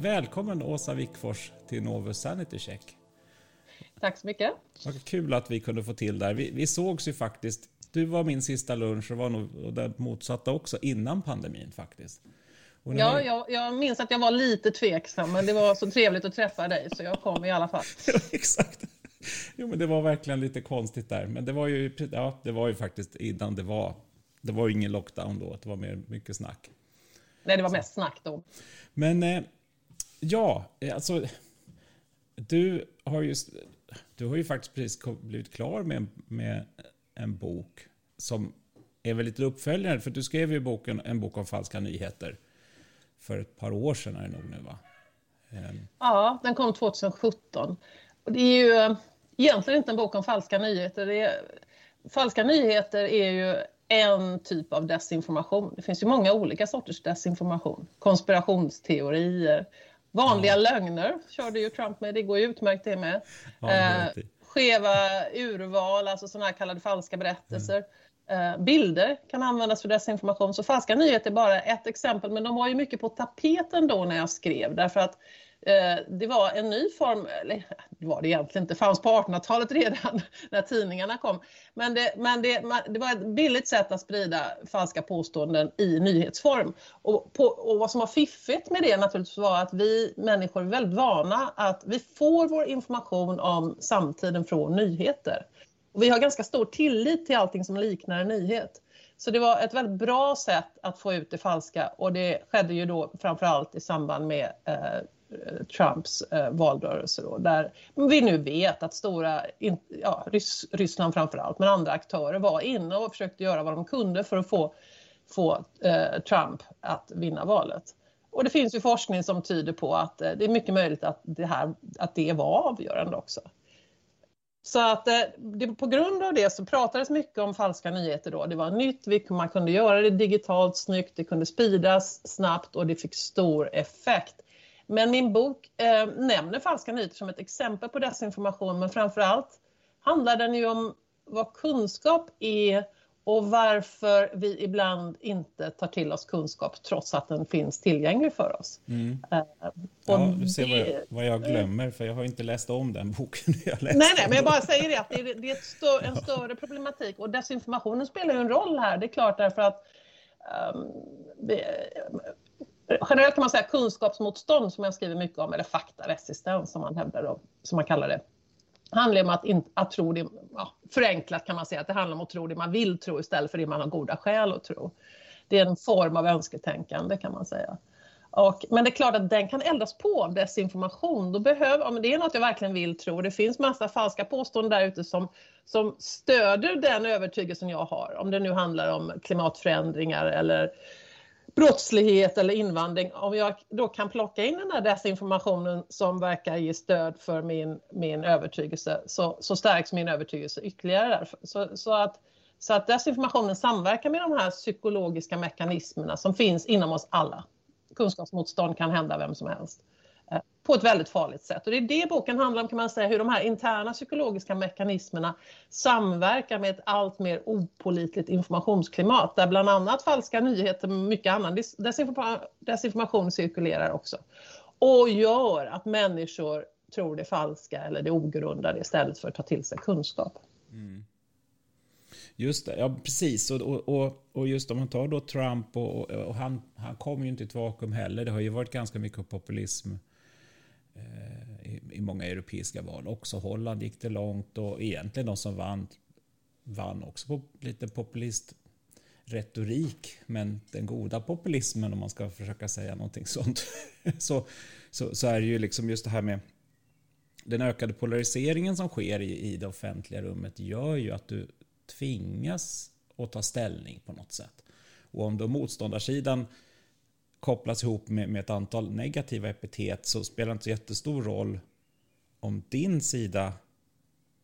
Välkommen Åsa Wickfors till Novus Sanity Check. Tack så mycket. Vad kul att vi kunde få till där. Vi, vi sågs ju faktiskt. Du var min sista lunch och var nog det motsatta också innan pandemin faktiskt. Ja, har... jag, jag, minns att jag var lite tveksam, men det var så trevligt att träffa dig så jag kom i alla fall. ja, exakt. Jo, men det var verkligen lite konstigt där, men det var ju, ja, det var ju faktiskt innan det var. Det var ju ingen lockdown då, det var mer mycket snack. Nej, det var mest snack då. Men eh, ja, eh, alltså. Du har ju, du har ju faktiskt precis blivit klar med, med en bok som är väl lite uppföljare, för du skrev ju boken, en bok om falska nyheter för ett par år sedan är det nog nu va? Ehm. Ja, den kom 2017. Och det är ju eh, egentligen inte en bok om falska nyheter. Är, falska nyheter är ju en typ av desinformation. Det finns ju många olika sorters desinformation. Konspirationsteorier, vanliga ja. lögner körde ju Trump med, det går ju utmärkt det med. Ja, eh, skeva urval, alltså sådana här kallade falska berättelser. Mm. Eh, bilder kan användas för desinformation. Så falska nyheter är bara ett exempel, men de var ju mycket på tapeten då när jag skrev därför att Eh, det var en ny form, eller det var det egentligen inte, fanns på 1800-talet redan när tidningarna kom. Men, det, men det, det, var ett billigt sätt att sprida falska påståenden i nyhetsform. Och, på, och vad som var fiffigt med det naturligtvis var att vi människor är väldigt vana att vi får vår information om samtiden från nyheter. Och vi har ganska stor tillit till allting som liknar en nyhet. Så det var ett väldigt bra sätt att få ut det falska och det skedde ju då framförallt i samband med eh, Eh, Trumps eh, valrörelse då, där vi nu vet att stora, in, ja, Rys, Ryssland framförallt, men andra aktörer var inne och försökte göra vad de kunde för att få, få eh, Trump att vinna valet. Och det finns ju forskning som tyder på att eh, det är mycket möjligt att det, här, att det var avgörande också. Så att eh, det, på grund av det så pratades mycket om falska nyheter då. Det var nytt, man kunde göra det digitalt snyggt, det kunde spridas snabbt och det fick stor effekt. Men min bok eh, nämner falska nyheter som ett exempel på desinformation men framför allt handlar den ju om vad kunskap är och varför vi ibland inte tar till oss kunskap trots att den finns tillgänglig för oss. Mm. Uh, ja, du ser vad jag, vad jag, glömmer, för jag har inte läst om den boken. Jag nej, nej, men jag bara säger det, att det är, det är stör, en större problematik och desinformationen spelar ju en roll här. Det är klart därför att um, generellt kan man säga kunskapsmotstånd som jag skriver mycket om, eller faktaresistens som man hävdar, då, som man kallar det handlar om att, in, att tro det, ja, förenklat kan man säga, att det handlar om att tro det man vill tro istället för det man har goda skäl att tro. Det är en form av önsketänkande kan man säga. Och, men det är klart att den kan eldas på av desinformation. Då behöver, ja, men det är något jag verkligen vill tro. Det finns massa falska påståenden där ute som, som stöder den övertygelsen jag har. Om det nu handlar om klimatförändringar eller brottslighet eller invandring, om jag då kan plocka in den här desinformationen som verkar ge stöd för min, min övertygelse så, så stärks min övertygelse ytterligare. Där. Så, så, att, så att desinformationen samverkar med de här psykologiska mekanismerna som finns inom oss alla. Kunskapsmotstånd kan hända vem som helst på ett väldigt farligt sätt. Och det är det boken handlar om kan man säga, hur de här interna psykologiska mekanismerna samverkar med ett allt mer opolitligt informationsklimat där bland annat falska nyheter och mycket annan desinformation cirkulerar också. Och gör att människor tror det falska eller det ogrundade istället för att ta till sig kunskap. Mm. Just det, ja precis. Och, och, och just om man tar då Trump och, och han, han kommer ju inte i ett vakuum heller. Det har ju varit ganska mycket populism Eh, i, många europeiska val. Också Holland gick det långt och egentligen de som vann vann också på lite populist retorik, men den goda populismen om man ska försöka säga någonting sånt, så, så, så, är det ju liksom just det här med den ökade polariseringen som sker i, i det offentliga rummet gör ju att du tvingas att ta ställning på något sätt. Och om då motståndarsidan kopplas ihop med, med ett antal negativa epitet så spelar det inte så jättestor roll om din sida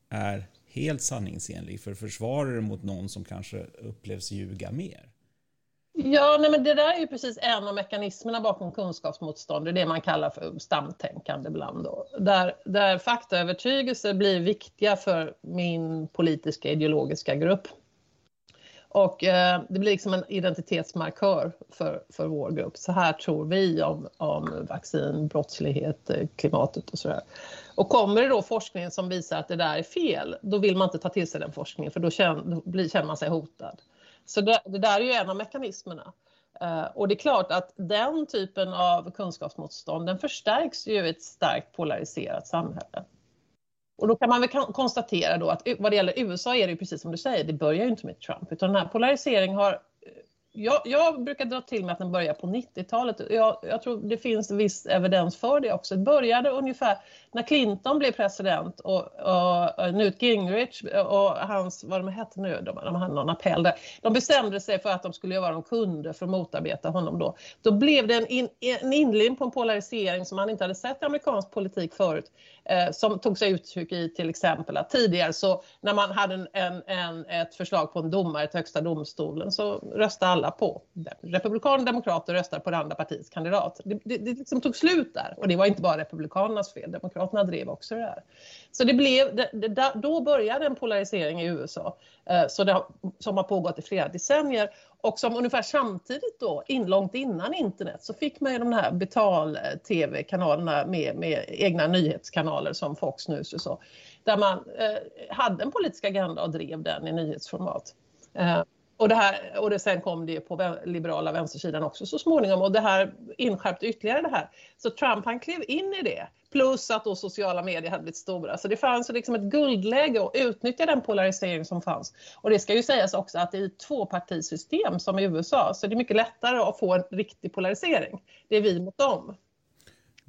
är helt sanningsenlig för försvarar mot någon som kanske upplevs ljuga mer. Ja, nej, men det där är ju precis en av mekanismerna bakom kunskapsmotstånd, det är det man kallar för stamtänkande ibland. Då. Där, där faktaövertygelser blir viktiga för min politiska ideologiska grupp. Och eh, det blir liksom en identitetsmarkör för, för vår grupp. Så här tror vi om, om vaccin, brottslighet, eh, klimatet och sådär. Och kommer det då forskning som visar att det där är fel, då vill man inte ta till sig den forskningen för då känner, då blir, känner man sig hotad. Så det, det där är ju en av mekanismerna. Eh, och det är klart att den typen av kunskapsmotstånd den förstärks ju i ett starkt polariserat samhälle. Och då kan man väl konstatera då att vad det gäller USA är det ju precis som du säger, det börjar ju inte med Trump utan den här polariseringen har eh, jag, jag, brukar dra till med att den börjar på 90-talet. Jag, jag, tror det finns viss evidens för det också. Det började ungefär när Clinton blev president och, och Newt Gingrich och hans, vad de hette nu, de, de hade någon appell där. De bestämde sig för att de skulle göra vad de kunde för att motarbeta honom då. Då blev det en, in, en inledning på en polarisering som man inte hade sett i amerikansk politik förut. Eh, som tog sig uttryck i till exempel att tidigare så när man hade en, en, en, ett förslag på en domare till högsta domstolen så röstade alla på republikaner och demokrater röstar på det andra partiets kandidat. Det, det, det liksom tog slut där och det var inte bara republikanernas fel. Demokraterna drev också det här. Så det blev, det, det, då började en polarisering i USA eh, så det, som har pågått i flera decennier och som ungefär samtidigt då, in, långt innan internet, så fick man ju de här betal-tv-kanalerna med, med egna nyhetskanaler som Fox News och så. Där man eh, hade en politisk agenda och drev den i nyhetsformat. Eh, och, det här, och det sen kom det på liberala vänstersidan också så småningom och det här inskärpte ytterligare det här. Så Trump han klev in i det. Plus att då sociala medier hade blivit stora. Så det fanns liksom ett guldläge att utnyttja den polarisering som fanns. Och det ska ju sägas också att det är ett tvåpartisystem som i USA. Så det är mycket lättare att få en riktig polarisering. Det är vi mot dem.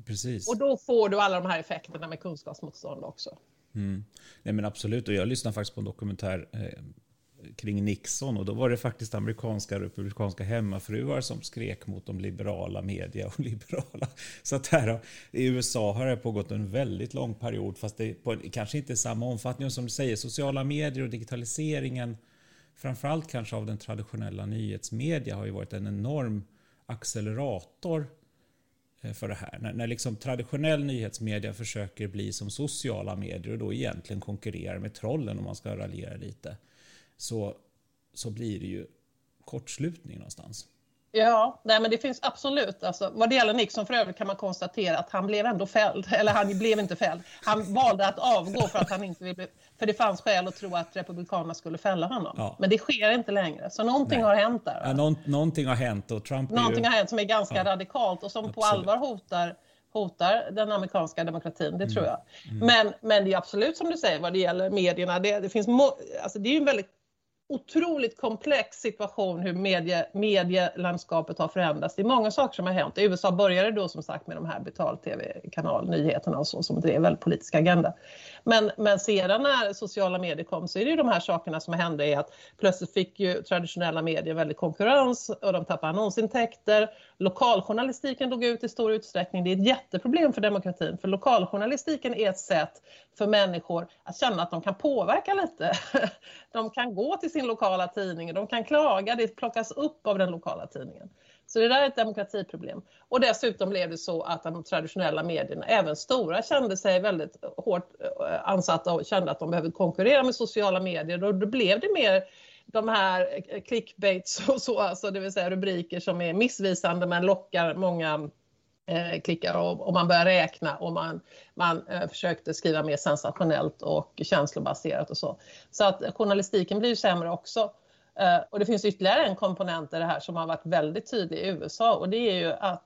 Precis. Och då får du alla de här effekterna med kunskapsmotstånd också. Mm. Nej men absolut, och jag lyssnade faktiskt på en dokumentär eh, kring Nixon och då var det faktiskt amerikanska republikanska hemmafruar som skrek mot de liberala media och liberala. Så att här i USA har det pågått en väldigt lång period fast det på, kanske inte i samma omfattning som du säger. Sociala medier och digitaliseringen framförallt kanske av den traditionella nyhetsmedia har ju varit en enorm accelerator eh, för det här. När, när liksom traditionell nyhetsmedia försöker bli som sociala medier och då egentligen konkurrerar med trollen om man ska raljera lite så, så blir det ju kortslutning någonstans. Ja, nej, men det finns absolut. Alltså, vad det gäller Nixon för övrigt kan man konstatera att han blev ändå fälld. Eller han blev inte fälld. Han valde att avgå för att han inte ville... För det fanns skäl att tro att Republikanerna skulle fälla honom. Ja. Men det sker inte längre. Så någonting nej. har hänt där. Ja, någon, någonting har hänt och Trump Någonting ju... har hänt som är ganska ja. radikalt och som absolut. på allvar hotar hotar den amerikanska demokratin, det mm. tror jag. Mm. Men, men det är absolut som du säger vad det gäller medierna. Det, det finns alltså det är ju en väldigt otroligt komplex situation hur medie, medielandskapet har förändrats. Det är många saker som har hänt. I USA började då som sagt med de här betal-tv-kanalnyheterna och så som drev en politisk agenda. Men, men sedan när sociala medier kom så är det ju de här sakerna som hände är att plötsligt fick ju traditionella medier väldigt konkurrens och de tappade annonsintäkter. Lokaljournalistiken dog ut i stor utsträckning. Det är ett jätteproblem för demokratin för lokaljournalistiken är ett sätt för människor att känna att de kan påverka lite. De kan gå till sin lokala tidning, de kan klaga, det plockas upp av den lokala tidningen. Så det där är ett demokratiproblem. Och dessutom blev det så att de traditionella medierna, även stora, kände sig väldigt hårt eh, ansatta och kände att de behövde konkurrera med sociala medier. Och då blev det mer de här eh, clickbaits och så, alltså det vill säga rubriker som är missvisande men lockar många eh, klickar och, och, man börjar räkna och man, man eh, försökte skriva mer sensationellt och känslobaserat och så. Så att journalistiken blir ju sämre också. Eh, och det finns ytterligare en komponent i det här som har varit väldigt tydlig i USA och det är ju att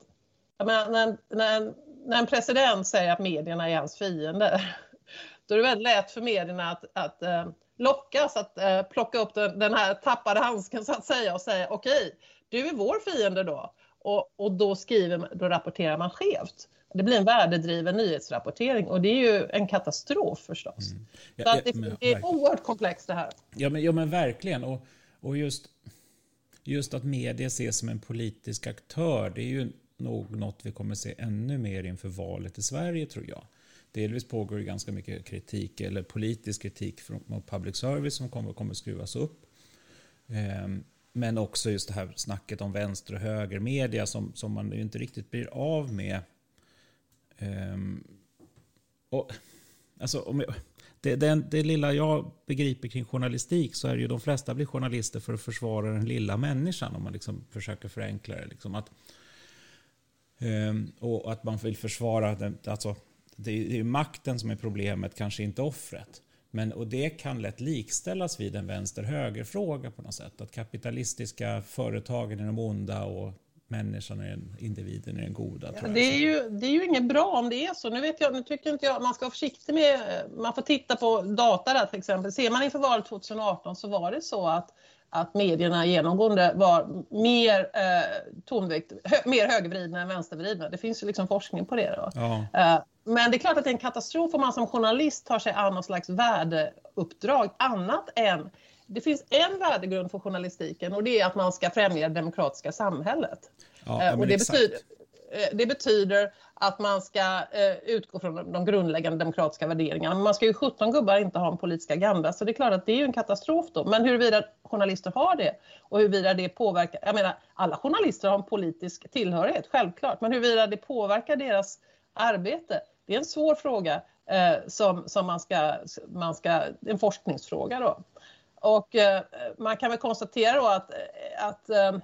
menar, när, när, när en president säger att medierna är hans fiende då är det väldigt lätt för medierna att, att uh, lockas att uh, plocka upp den, den, här tappade handsken så att säga och säga okej, du är vår fiende då. Och, och då, skriver, då rapporterar man skevt. Det blir en värdedriven nyhetsrapportering och det är ju en katastrof förstås. Mm. Ja, så att det, men, det är oerhört komplext det här. Ja men, ja, men verkligen. Och, och just, just att media ses som en politisk aktör, det är ju nog något vi kommer se ännu mer inför valet i Sverige tror jag. Delvis pågår det ganska mycket kritik, eller politisk kritik mot public service som kommer, kommer skruvas upp. Ehm, men också just det här snacket om vänster och högermedia som, som man ju inte riktigt blir av med. Ehm, och, alltså, om jag, det, det, det lilla jag begriper kring journalistik så är det ju de flesta blir journalister för att försvara den lilla människan om man liksom försöker förenkla det. Liksom att, um, och att man vill försvara, den, alltså, det är ju makten som är problemet, kanske inte offret. Men, och det kan lätt likställas vid en vänster-höger-fråga på något sätt. Att kapitalistiska företagen är de onda och människan är den, individen är den goda. Ja, det, är ju, det är ju inget bra om det är så. Nu, vet jag, nu tycker inte jag man ska vara försiktig med, man får titta på data där till exempel. Ser man inför valet 2018 så var det så att att medierna genomgående var mer eh, tonvikt, hö, mer högervridna än vänstervridna. Det finns ju liksom forskning på det. Ja. Eh, men det är klart att det är en katastrof om man som journalist tar sig an någon slags värdeuppdrag annat än det finns en värdegrund för journalistiken och det är att man ska främja det demokratiska samhället. Ja, eh, och det, betyder, eh, det betyder att man ska eh, utgå från de grundläggande demokratiska värderingarna. Men man ska ju 17 gubbar inte ha en politisk agenda så det är klart att det är en katastrof då. Men huruvida journalister har det och huruvida det påverkar, jag menar alla journalister har en politisk tillhörighet, självklart, men huruvida det påverkar deras arbete, det är en svår fråga eh, som, som man ska, man ska, en forskningsfråga då. Och eh, man kan väl konstatera då att, eh, att eh,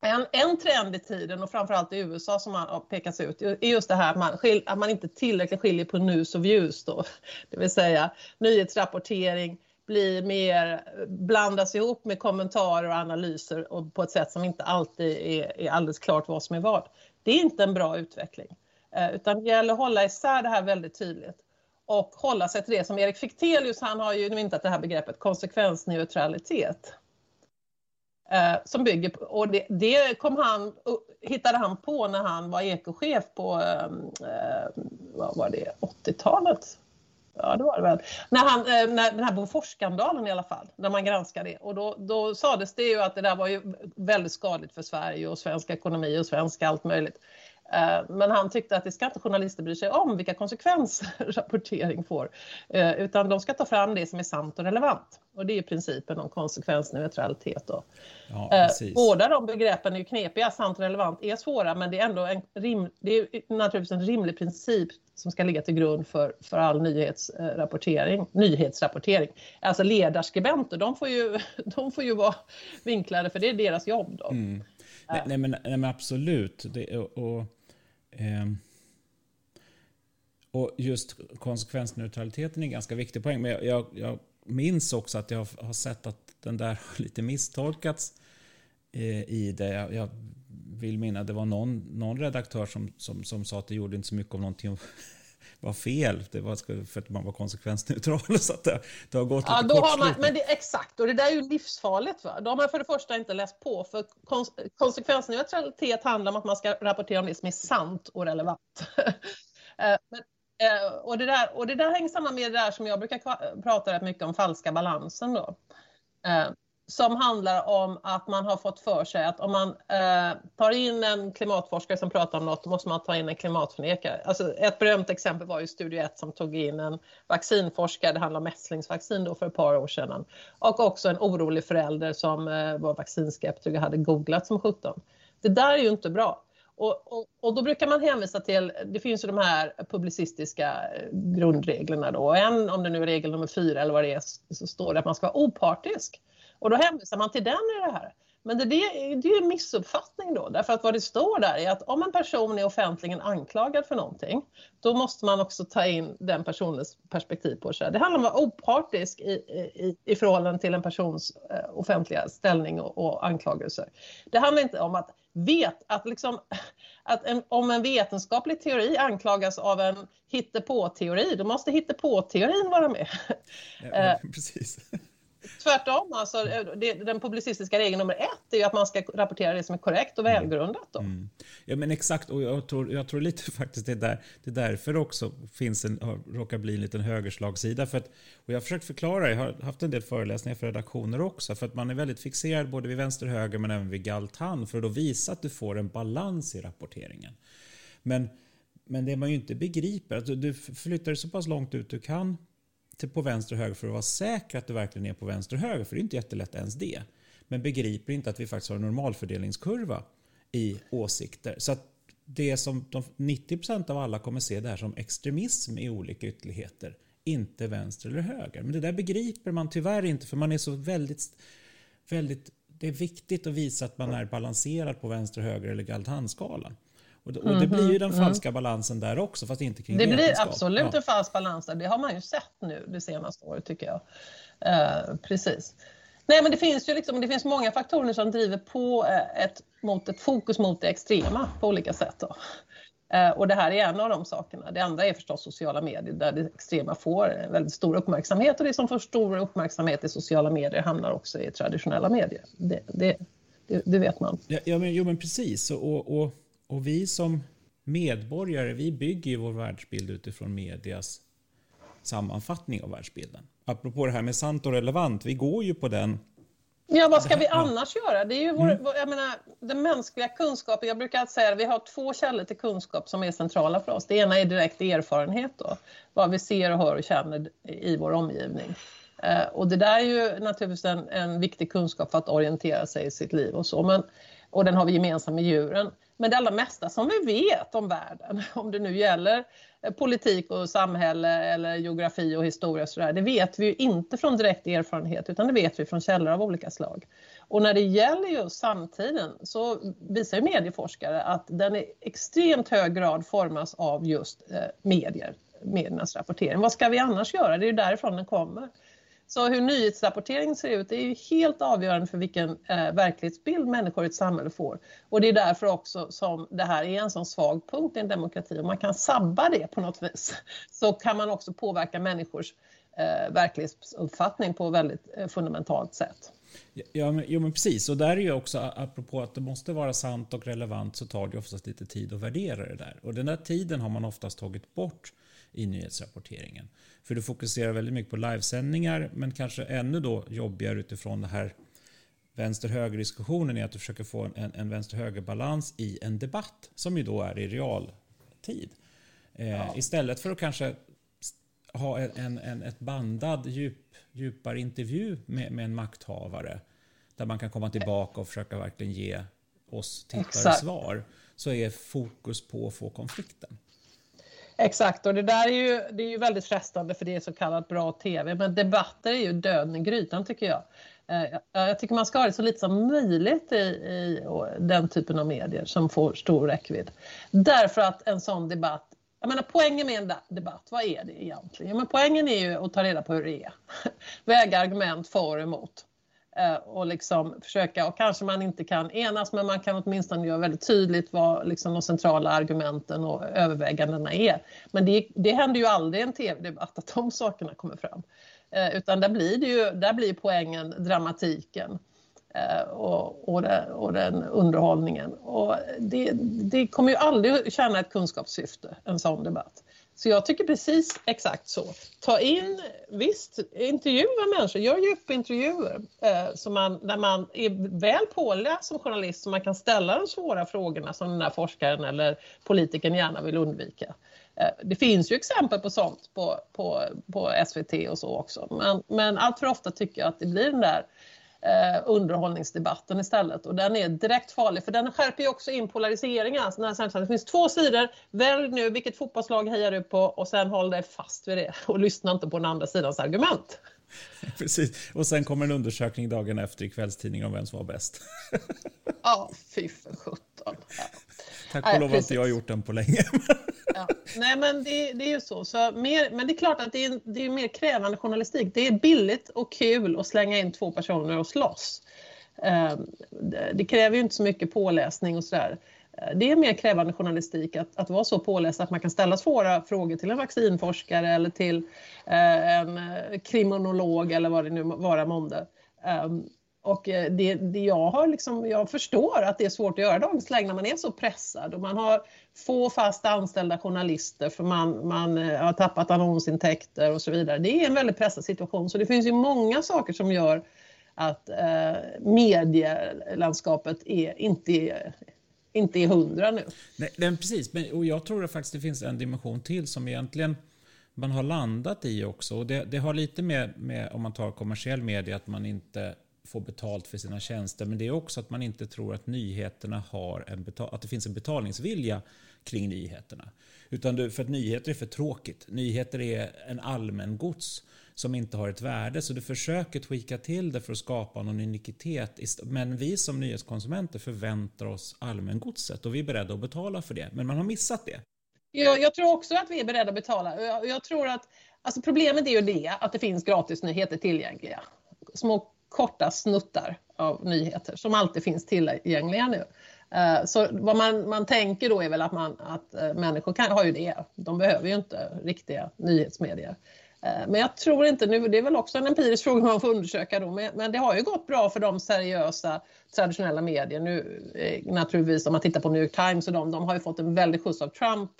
en, en trend i tiden och framförallt i USA som har pekats ut är just det här att man, skil, att man inte tillräckligt skiljer på news och views då. Det vill säga nyhetsrapportering blir mer, blandas ihop med kommentarer och analyser och på ett sätt som inte alltid är, är alldeles klart vad som är vad. Det är inte en bra utveckling. Utan det gäller att hålla isär det här väldigt tydligt och hålla sig till det som Erik Fichtelius, han har ju myntat det här begreppet konsekvensneutralitet. Eh, som bygger på, och det, det kom han, hittade han på när han var ekochef på, ehm, eh, vad var det, 80-talet? Ja, det var det väl. När, han, eh, när den här Boforsskandalen i alla fall, när man granskade det. Och då, då sades det ju att det där var ju väldigt skadligt för Sverige och svensk ekonomi och svensk allt möjligt. Eh, men han tyckte att det ska inte journalister bry sig om vilka konsekvenser rapportering får. Eh, utan de ska ta fram det som är sant och relevant. Och det är principen om konsekvensneutralitet. Då. Ja, eh, Båda de begreppen är ju knepiga, sant och relevant är svåra men det är ändå en, rim, det är naturligtvis en rimlig princip som ska ligga till grund för, för all nyhetsrapportering. nyhetsrapportering. Alltså ledarskribenter, de får, ju, de får ju vara vinklade för det är deras jobb. Då. Mm. Nej, nej, men, nej, men absolut. Det, och, och Eh, och just konsekvensneutraliteten är en ganska viktig poäng. Men jag, jag, jag minns också att jag har sett att den där har lite misstolkats eh, i det. Jag, jag vill minna det var någon, någon redaktör som, som, som sa att det gjorde inte så mycket om någonting var fel. Det var för att man var konsekvensneutral. Så att det, det har gått ja, lite då har man, men det, Exakt, och det där är ju livsfarligt. Va? Då har man för det första inte läst på. För kons, konsekvensneutralitet handlar om att man ska rapportera om det som är sant och relevant. Eh, men, eh, och, det där, och det där hänger samman med det där som jag brukar prata rätt mycket om, falska balansen. Då. Som handlar om att man har fått för sig att om man eh, tar in en klimatforskare som pratar om något, då måste man ta in en klimatförnekare. Alltså ett berömt exempel var ju Studie 1 som tog in en vaccinforskare, det handlar om mässlingsvaccin då för ett par år sedan. Och också en orolig förälder som eh, var vaccinskeptiker och hade googlat som 17. Det där är ju inte bra. Och, och, och, då brukar man hänvisa till, det finns ju de här publicistiska eh, grundreglerna då. En, om det nu är regel nummer fyra eller vad det är, så står det att man ska vara opartisk. Och då hänvisar man till den i det här. Men det, det, det är en missuppfattning då, därför att vad det står där är att om en person är offentligen anklagad för någonting, då måste man också ta in den personens perspektiv på sig. Det handlar om att vara opartisk i, i, i förhållande till en persons eh, offentliga ställning och, och anklagelser. Det handlar inte om att vet att, liksom, att en, om en vetenskaplig teori anklagas av en hittepå-teori, då måste hittepå-teorin vara med. Ja, eh, precis. Tvärtom, alltså, det, den publicistiska regeln nummer ett är ju att man ska rapportera det som är korrekt och välgrundat. Då. Mm. Ja men exakt, och jag tror, jag tror lite faktiskt det är, där, det är därför också finns en, råkar bli en liten högerslagsida. För att, och jag har försökt förklara, jag har haft en del föreläsningar för redaktioner också, för att man är väldigt fixerad både vid vänster och höger men även vid Galtan för att då visa att du får en balans i rapporteringen. Men, men det man ju inte begriper, att du, du flyttar så pass långt ut du kan på vänster och höger för att vara säker att du verkligen är på vänster och höger. För det är inte jättelätt ens det. Men begriper inte att vi faktiskt har en normalfördelningskurva i åsikter. Så att det som de 90% av alla kommer se det här som extremism i olika ytterligheter inte vänster eller höger. Men det där begriper man tyvärr inte för man är så väldigt, väldigt det är viktigt att visa att man är balanserad på vänster, höger eller galthandskalan. Och det, och det blir ju den mhm, falska balansen där också, fast inte kring Det blir absolut ja. en falsk balans där. Det har man ju sett nu det senaste året, tycker jag. Uh, precis. Nej, men det finns ju liksom, det finns många faktorer som driver på eh, ett, mot ett fokus mot det extrema på olika sätt. Då. Uh, och det här är en av de sakerna. Det andra är förstås sociala medier där det extrema får väldigt stor uppmärksamhet och det som får stor uppmärksamhet i sociala medier hamnar också i traditionella medier. Det, det, det, det vet man. Ja, ja, men, jo, men precis. Och, och, och vi som medborgare, vi bygger ju vår världsbild utifrån medias sammanfattning av världsbilden. Apropå det här med sant och relevant, vi går ju på den Ja, vad ska vi annars göra? Det är ju vår, mm. jag menar, den mänskliga kunskapen. Jag brukar säga att vi har två källor till kunskap som är centrala för oss. Det ena är direkt erfarenhet, då, vad vi ser och hör och känner i vår omgivning. Eh, och det där är ju naturligtvis en, en viktig kunskap för att orientera sig i sitt liv och så. Men, och den har vi gemensamt med djuren. Men det allra mesta som vi vet om världen, om det nu gäller eh, politik och samhälle eller geografi och historia, och sådär, det vet vi ju inte från direkt erfarenhet utan det vet vi från källor av olika slag. Och när det gäller just samtiden så visar ju medieforskare att den i extremt hög grad formas av just eh, medier, mediernas rapportering. Vad ska vi annars göra? Det är ju därifrån den kommer. Så hur nyhetsrapportering ser ut är ju helt avgörande för vilken eh, verklighetsbild människor i ett samhälle får. Och det är därför också som det här är en sån svag punkt i en demokrati. Om man kan sabba det på något vis så kan man också påverka människors eh, verklighetsuppfattning på ett väldigt eh, fundamentalt sätt. Ja, men, jo, men precis. Och där är ju också, apropå att det måste vara sant och relevant, så tar det oftast lite tid att värdera det där. Och den där tiden har man oftast tagit bort i nyhetsrapporteringen. För du fokuserar väldigt mycket på livesändningar men kanske ännu då jobbigare utifrån det här vänster-höger diskussionen är att du försöker få en, en vänster-höger-balans i en debatt som ju då är i realtid. Eh, ja. Istället för att kanske ha en, en, ett bandad djup, djupare intervju med, med en makthavare där man kan komma tillbaka och försöka verkligen ge oss tittare Exakt. svar så är fokus på att få konflikten. Exakt, och det där är ju, det är ju väldigt frestande för det är så kallat bra tv, men debatter är ju döden i grytan tycker jag. Eh, jag tycker man ska ha det så lite som möjligt i, i den typen av medier som får stor räckvidd. Därför att en sån debatt jag menar poängen med en debatt, vad är det egentligen? Ja, men poängen är ju att ta reda på hur det är. Väga argument för och emot. Eh, och liksom försöka, och kanske man inte kan enas men man kan åtminstone göra väldigt tydligt vad liksom de centrala argumenten och övervägandena är. Men det, det händer ju aldrig i en tv-debatt att de sakerna kommer fram. Eh, utan där blir, det ju, där blir poängen dramatiken eh, och, och, det, och den underhållningen. Och det, det kommer ju aldrig tjäna ett kunskapssyfte, en sån debatt. Så jag tycker precis exakt så. Ta in, visst, intervjua människor, gör djupintervjuer eh, så man, där man är väl påläst som journalist så man kan ställa de svåra frågorna som den här forskaren eller politikern gärna vill undvika. Eh, det finns ju exempel på sånt på, på, på SVT och så också men, men allt för ofta tycker jag att det blir den där eh, underhållningsdebatten istället. Och den är direkt farlig för den skärper ju också in polariseringen. Alltså det finns två sidor, välj nu vilket fotbollslag hejar du på och sen håll dig fast vid det och lyssna inte på den andra sidans argument. Precis, och sen kommer en undersökning dagen efter i kvällstidningen om vem som var bäst. ja, fy för sjutton. Ja. Tack och lov har inte jag gjort den på länge. ja. Nej, men det, det, är ju så. så mer, men det är klart att det är, det är mer krävande journalistik. Det är billigt och kul att slänga in två personer och slåss. Ehm, det kräver ju inte så mycket påläsning och sådär. Eh, det är mer krävande journalistik att, att vara så påläst att man kan ställa svåra frågor till en vaccinforskare eller till eh, en eh, kriminolog eller vad det nu vara månde. Och eh, det, det, jag, har liksom, jag förstår att det är svårt att göra dagens läge när man är så pressad och man har få fast anställda journalister för man, man eh, har tappat annonsintäkter och så vidare. Det är en väldigt pressad situation så det finns ju många saker som gör att eh, medielandskapet är, inte, inte är hundra nu. Nej, men precis, men, och jag tror att faktiskt det finns en dimension till som egentligen man har landat i också. Och det, det har lite med, med, om man tar kommersiell media, att man inte få betalt för sina tjänster. Men det är också att man inte tror att nyheterna har en att det finns en betalningsvilja kring nyheterna. Utan för att nyheter är för tråkigt. Nyheter är en allmän gods som inte har ett värde. Så du försöker tweaka till det för att skapa någon unikitet. Men vi som nyhetskonsumenter förväntar oss allmängodset och vi är beredda att betala för det. Men man har missat det. Jag, jag tror också att vi är beredda att betala. Jag, jag tror att alltså problemet är ju det att det finns gratisnyheter tillgängliga. Små korta snuttar av nyheter som alltid finns tillgängliga nu. Eh, så vad man, man tänker då är väl att, man, att eh, människor kan, har ju det. De behöver ju inte riktiga nyhetsmedier. Eh, men jag tror inte nu, det är väl också en empirisk fråga man får undersöka då, men det har ju gått bra för de seriösa traditionella medier nu. Naturligtvis om man tittar på New York Times och de, de har ju fått en väldig skjuts av Trump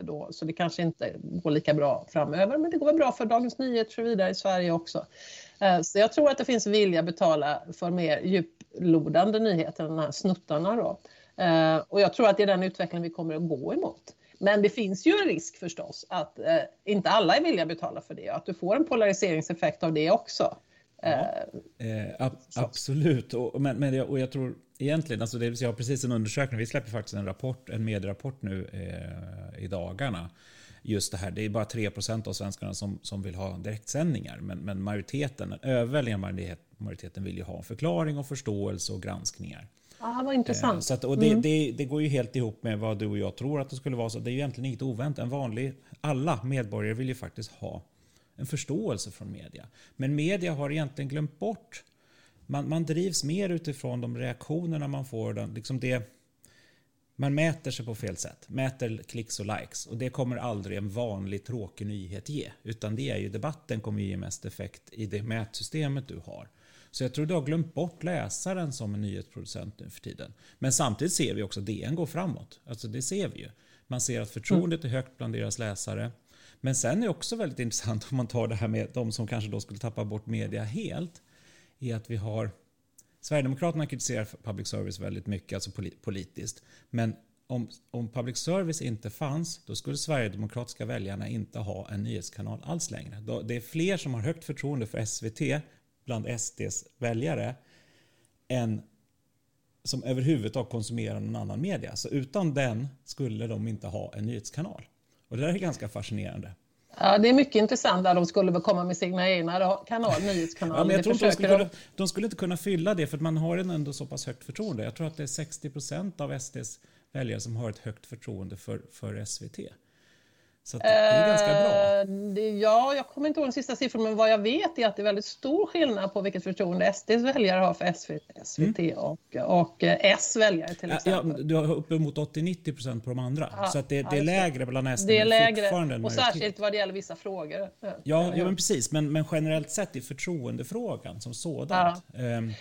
då, så det kanske inte går lika bra framöver, men det går väl bra för Dagens Nyheter och så vidare i Sverige också. Så jag tror att det finns vilja att betala för mer djuplodande nyheter, de här snuttarna då. Eh, och jag tror att det är den utvecklingen vi kommer att gå emot. Men det finns ju en risk förstås att eh, inte alla är villiga att betala för det och att du får en polariseringseffekt av det också. Ja, eh, ab absolut, och, men, men jag, och jag tror egentligen, alltså det vill säga, precis en undersökning, vi släpper faktiskt en rapport, en medierapport nu eh, i dagarna. Just det här, det är bara 3% av svenskarna som, som vill ha direktsändningar, men, men majoriteten, den överväldigande majoriteten vill ju ha en förklaring och förståelse och granskningar. Ja, vad intressant. Eh, så att, och det, mm. det, det, går ju helt ihop med vad du och jag tror att det skulle vara. Så det är ju egentligen inget oväntat. En vanlig, alla medborgare vill ju faktiskt ha en förståelse från media. Men media har egentligen glömt bort man, man drivs mer utifrån de reaktionerna man får. Den, liksom det, man mäter sig på fel sätt. Mäter klicks och likes. Och det kommer aldrig en vanlig tråkig nyhet ge. Utan det är ju debatten kommer ge mest effekt i det mätsystemet du har. Så jag tror du har glömt bort läsaren som en nyhetsproducent nu för tiden. Men samtidigt ser vi också att DN går framåt. Alltså det ser vi ju. Man ser att förtroendet är högt bland deras läsare. Men sen är det också väldigt intressant om man tar det här med de som kanske då skulle tappa bort media helt. Är att vi har Sverigedemokraterna kritiserar public service väldigt mycket, alltså politiskt. Men om, om public service inte fanns, då skulle Sverigedemokratiska väljarna inte ha en nyhetskanal alls längre. Det är fler som har högt förtroende för SVT bland SDs väljare än som överhuvudtaget konsumerar någon annan media. Så utan den skulle de inte ha en nyhetskanal. Och det där är ganska fascinerande. Ja, det är mycket intressant där de skulle komma med sina egna kanal, nyhetskanaler. Ja, men jag tror de, skulle kunna, de skulle inte kunna fylla det för man har ändå så pass högt förtroende. Jag tror att det är 60 procent av SDs väljare som har ett högt förtroende för, för SVT. Så det är ganska bra. Eh, ja, jag kommer inte ihåg den sista siffran, men vad jag vet är att det är väldigt stor skillnad på vilket förtroende SDs väljare har för SVT mm. och, och eh, S väljare till exempel. Ja, du har uppemot 80-90% på de andra. Ja, så det, det är lägre bland SD. Det är lägre, och särskilt vad det gäller vissa frågor. Ja, ja men precis. Men, men generellt sett i förtroendefrågan som sådan. Ja. Um,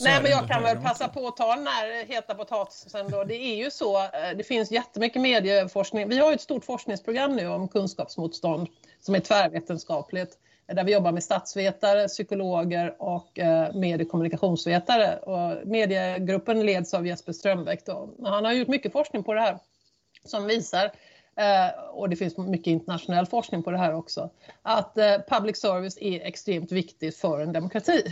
Nej, men jag kan väl passa på att ta den här heta potatisen då. Det är ju så, eh, det finns jättemycket medieforskning. Vi har ett stort forskningsprogram nu om kunskapsmotstånd som är tvärvetenskapligt där vi jobbar med statsvetare, psykologer och eh, mediekommunikationsvetare. Och mediegruppen leds av Jesper Strömbäck. Då. Han har gjort mycket forskning på det här som visar eh, och det finns mycket internationell forskning på det här också, att public service är extremt viktigt för en demokrati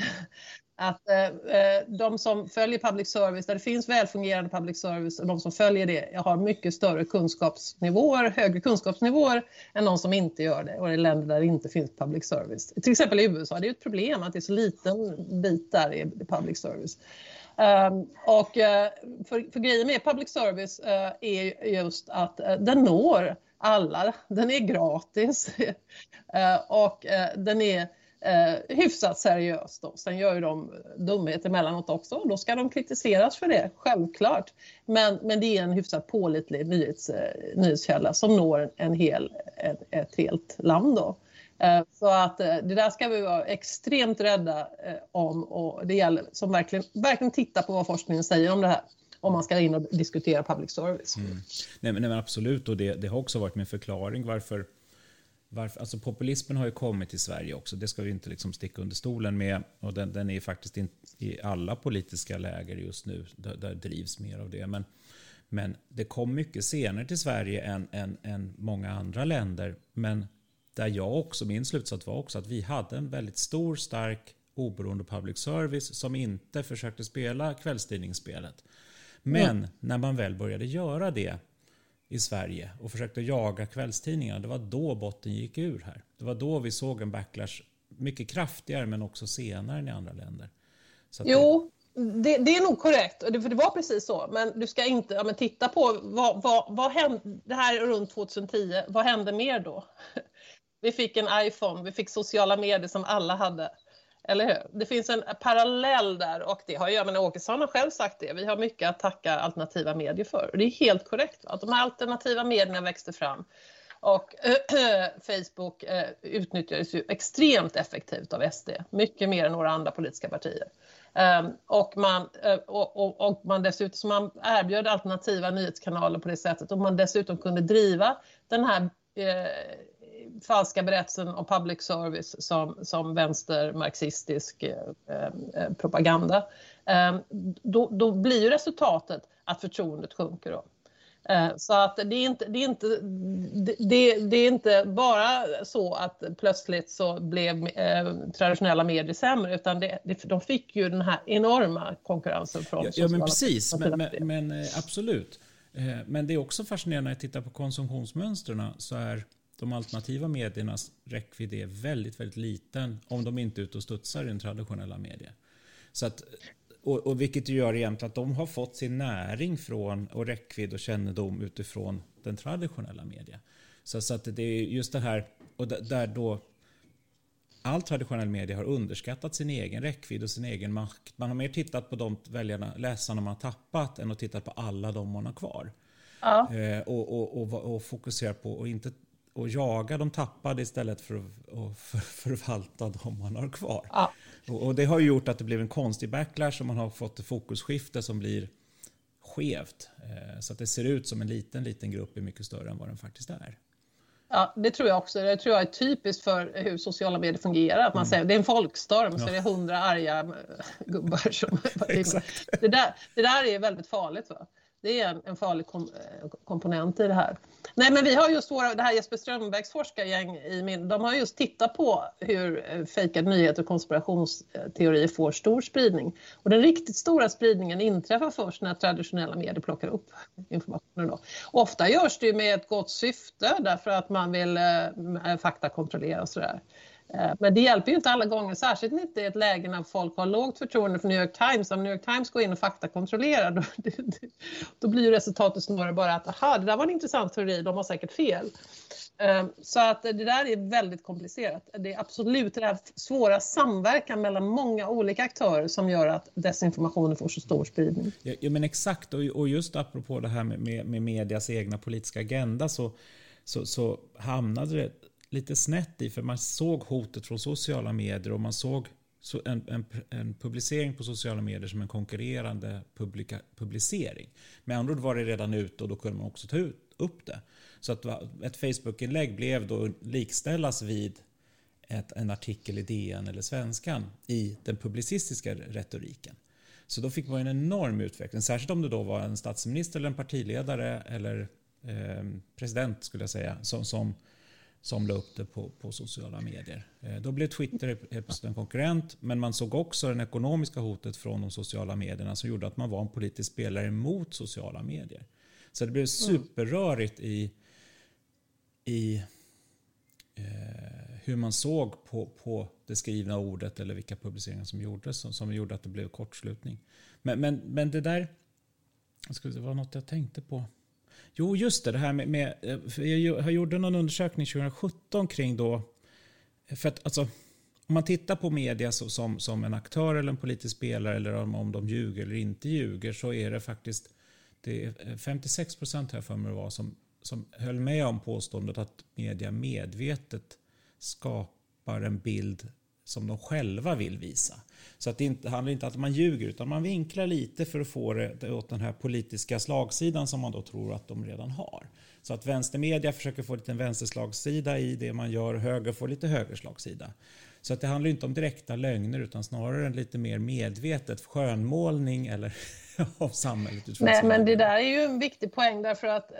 att eh, eh, de som följer public service, där det finns välfungerande public service och de som följer det har mycket större kunskapsnivåer, högre kunskapsnivåer än de som inte gör det och i länder där det inte finns public service. Till exempel i USA, det är ett problem att det är så liten bit där i public service. Um, och uh, för, för grejen med public service uh, är just att uh, den når alla. Den är gratis och den är eh, hyfsat seriöst. Då. Sen gör ju de dumheter emellanåt också och då ska de kritiseras för det, självklart. Men, men det är en hyfsat pålitlig nyhets, eh, nyhetskälla som når en hel, ett, ett helt land. Då. Eh, så att eh, det där ska vi vara extremt rädda eh, om och det gäller som verkligen, verkligen titta på vad forskningen säger om det här om man ska in och diskutera public service. Mm. Nej, men, absolut, och det, det, har också varit min förklaring varför varför, alltså populismen har ju kommit till Sverige också, det ska vi inte liksom sticka under stolen med. Och den, den är faktiskt inte i alla politiska läger just nu, där, där drivs mer av det. Men, men det kom mycket senare till Sverige än, än, än många andra länder. Men där jag också, min slutsats var också att vi hade en väldigt stor, stark, oberoende public service som inte försökte spela kvällstidningsspelet. Men mm. när man väl började göra det i Sverige och försökte jaga kvällstidningarna, det var då botten gick ur här. Det var då vi såg en backlash mycket kraftigare men också senare än i andra länder. jo, det, det, är nog korrekt, för det var precis så. Men du ska inte ja, men titta på vad, vad, vad hände, det här runt 2010, vad hände mer då? Vi fick en iPhone, vi fick sociala medier som alla hade. Eller hur? Det finns en parallell där och det har ju, men Åkesson har själv sagt det, vi har mycket att tacka alternativa medier för. Och det är helt korrekt att de alternativa medierna växte fram och äh, Facebook äh, utnyttjades ju extremt effektivt av SD, mycket mer än några andra politiska partier. Um, och, man, uh, och, och, och, man dessutom man erbjöd alternativa nyhetskanaler på det sättet och man dessutom kunde driva den här uh, falska berättelsen om public service som, som vänstermarxistisk eh, eh, propaganda, eh, då, då blir ju resultatet att förtroendet sjunker. Då. Eh, så att det är, inte, det, är inte, det, det, är inte bara så att plötsligt så blev eh, traditionella medier sämre utan det, de fick ju den här enorma konkurrensen från Ja, ja men precis, men, men, men, eh, absolut. Men det är också fascinerande när jag tittar på konsumtionsmönstren så är de alternativa mediernas räckvidd är väldigt, väldigt liten om de inte är ute och studsar i den traditionella media. Så att, och, och vilket gör egentligen att de har fått sin näring från och räckvidd och kännedom utifrån den traditionella media. Så, så att det är just det här, och där då all traditionell media har underskattat sin egen räckvidd och sin egen makt. Man har mer tittat på de väljarna, läsarna man har tappat än att titta på alla de man har kvar. Ja. Eh, och, och, och, och fokusera på och inte och jaga de tappade istället för att för, förvalta de man har kvar. Ja. Och, och, det har gjort att det blev en konstig backlash och man har fått ett fokusskifte som blir skevt. Eh, så att det ser ut som en liten, liten grupp är mycket större än vad den faktiskt är. Ja, det tror jag också. Det tror jag är typiskt för hur sociala medier fungerar. Att man mm. säger det är en folkstorm ja. så är det hundra arga gubbar som... det, där, det där är väldigt farligt. Va? Det är en, farlig kom, eh, komponent i det här. Nej, men vi har just våra, det här Jesper Strömbäcks forskargäng i min, de har just tittat på hur eh, fejkade nyheter och konspirationsteorier får stor spridning. Och den riktigt stora spridningen inträffar först när traditionella medier plockar upp informationen. Då. Ofta görs det med ett gott syfte därför att man vill eh, eh faktakontrollera och sådär. Eh, men det hjälper ju inte alla gånger, särskilt inte i ett läge när folk har lågt förtroende för New York Times. Om New York Times går in och faktakontrollerar då, då blir resultatet snarare bara att aha, det där var en intressant teori, de har säkert fel. Eh, så att det där är väldigt komplicerat. Det är absolut den här svåra samverkan mellan många olika aktörer som gör att desinformationen får så stor spridning. Ja, ja men exakt, och just apropå det här med, med, med medias egna politiska agenda så, så, så hamnade det lite snett i, för man såg hotet från sociala medier och man såg en, en, en publicering på sociala medier som en konkurrerande publika, publicering. Med andra ord var det redan ute och då kunde man också ta ut, upp det. Så att ett Facebook-inlägg blev då likställas vid ett, en artikel i DN eller Svenskan i den publicistiska retoriken. Så då fick man en enorm utveckling, särskilt om det då var en statsminister eller en partiledare eller eh, president skulle jag säga, som, som som la upp det på, på sociala medier. Eh, då blev Twitter plötsligt en konkurrent, men man såg också det ekonomiska hotet från de sociala medierna som gjorde att man var en politisk spelare mot sociala medier. Så det blev superrörigt i, i eh, hur man såg på, på det skrivna ordet eller vilka publiceringar som gjordes som, som gjorde att det blev kortslutning. Men, men, men det där, det var något jag tänkte på. Jo, just det. det här med, med eh, jag gjorde någon undersökning 2017 kring då... Eh, för att, alltså, om man tittar på media som, som en aktör eller en politisk spelare eller om, om de ljuger eller inte ljuger så är det faktiskt det är eh, 56 procent här för mig var som, som höll med om påståendet att media medvetet skapar en bild som de själva vill visa. Så att det inte, handlar inte om att man ljuger utan man vinklar lite för att få det åt den här politiska slagsidan som man då tror att de redan har. Så att vänstermedia försöker få lite en vänsterslagsida i det man gör, höger får lite högerslagsida. Så att det handlar inte om direkta lögner utan snarare en lite mer medvetet skönmålning eller av samhället. Nej, men det där är ju en viktig poäng därför att eh,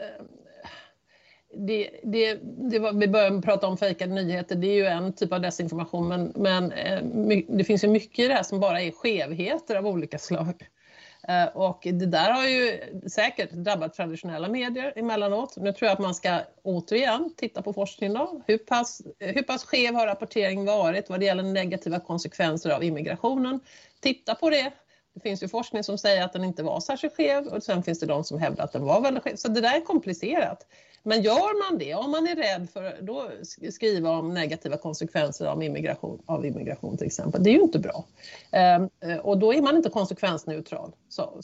det, det, det var, vi började prata om fejkade nyheter, det är ju en typ av desinformation men, men eh, det finns ju mycket i det här som bara är skevheter av olika slag. Eh, och det där har ju säkert drabbat traditionella medier emellanåt. Nu tror jag att man ska återigen titta på forskningen. Då. Hur, pass, hur pass skev har rapporteringen varit vad det gäller negativa konsekvenser av immigrationen? Titta på det. Det finns ju forskning som säger att den inte var särskilt skev och sen finns det de som hävdar att den var väldigt skev. Så det där är komplicerat. Men gör man det, om man är rädd för att skriva om negativa konsekvenser av immigration, av immigration till exempel, det är ju inte bra. Ehm, eh, och då är man inte konsekvensneutral. Så,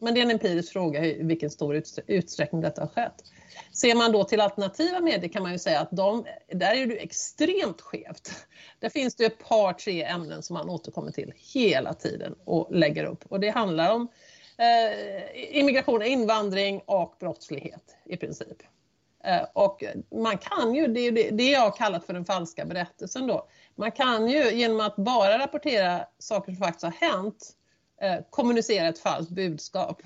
men det är en empirisk fråga i vilken stor utsträckning detta har skett. Ser man då till alternativa medier kan man ju säga att de, där är det extremt skevt. Där finns det ett par, tre ämnen som man återkommer till hela tiden och lägger upp. Och det handlar om eh, immigration, invandring och brottslighet i princip. Eh, och man kan ju, det är det jag har kallat för den falska berättelsen då. Man kan ju genom att bara rapportera saker som faktiskt har hänt Eh, kommunicera ett falskt budskap.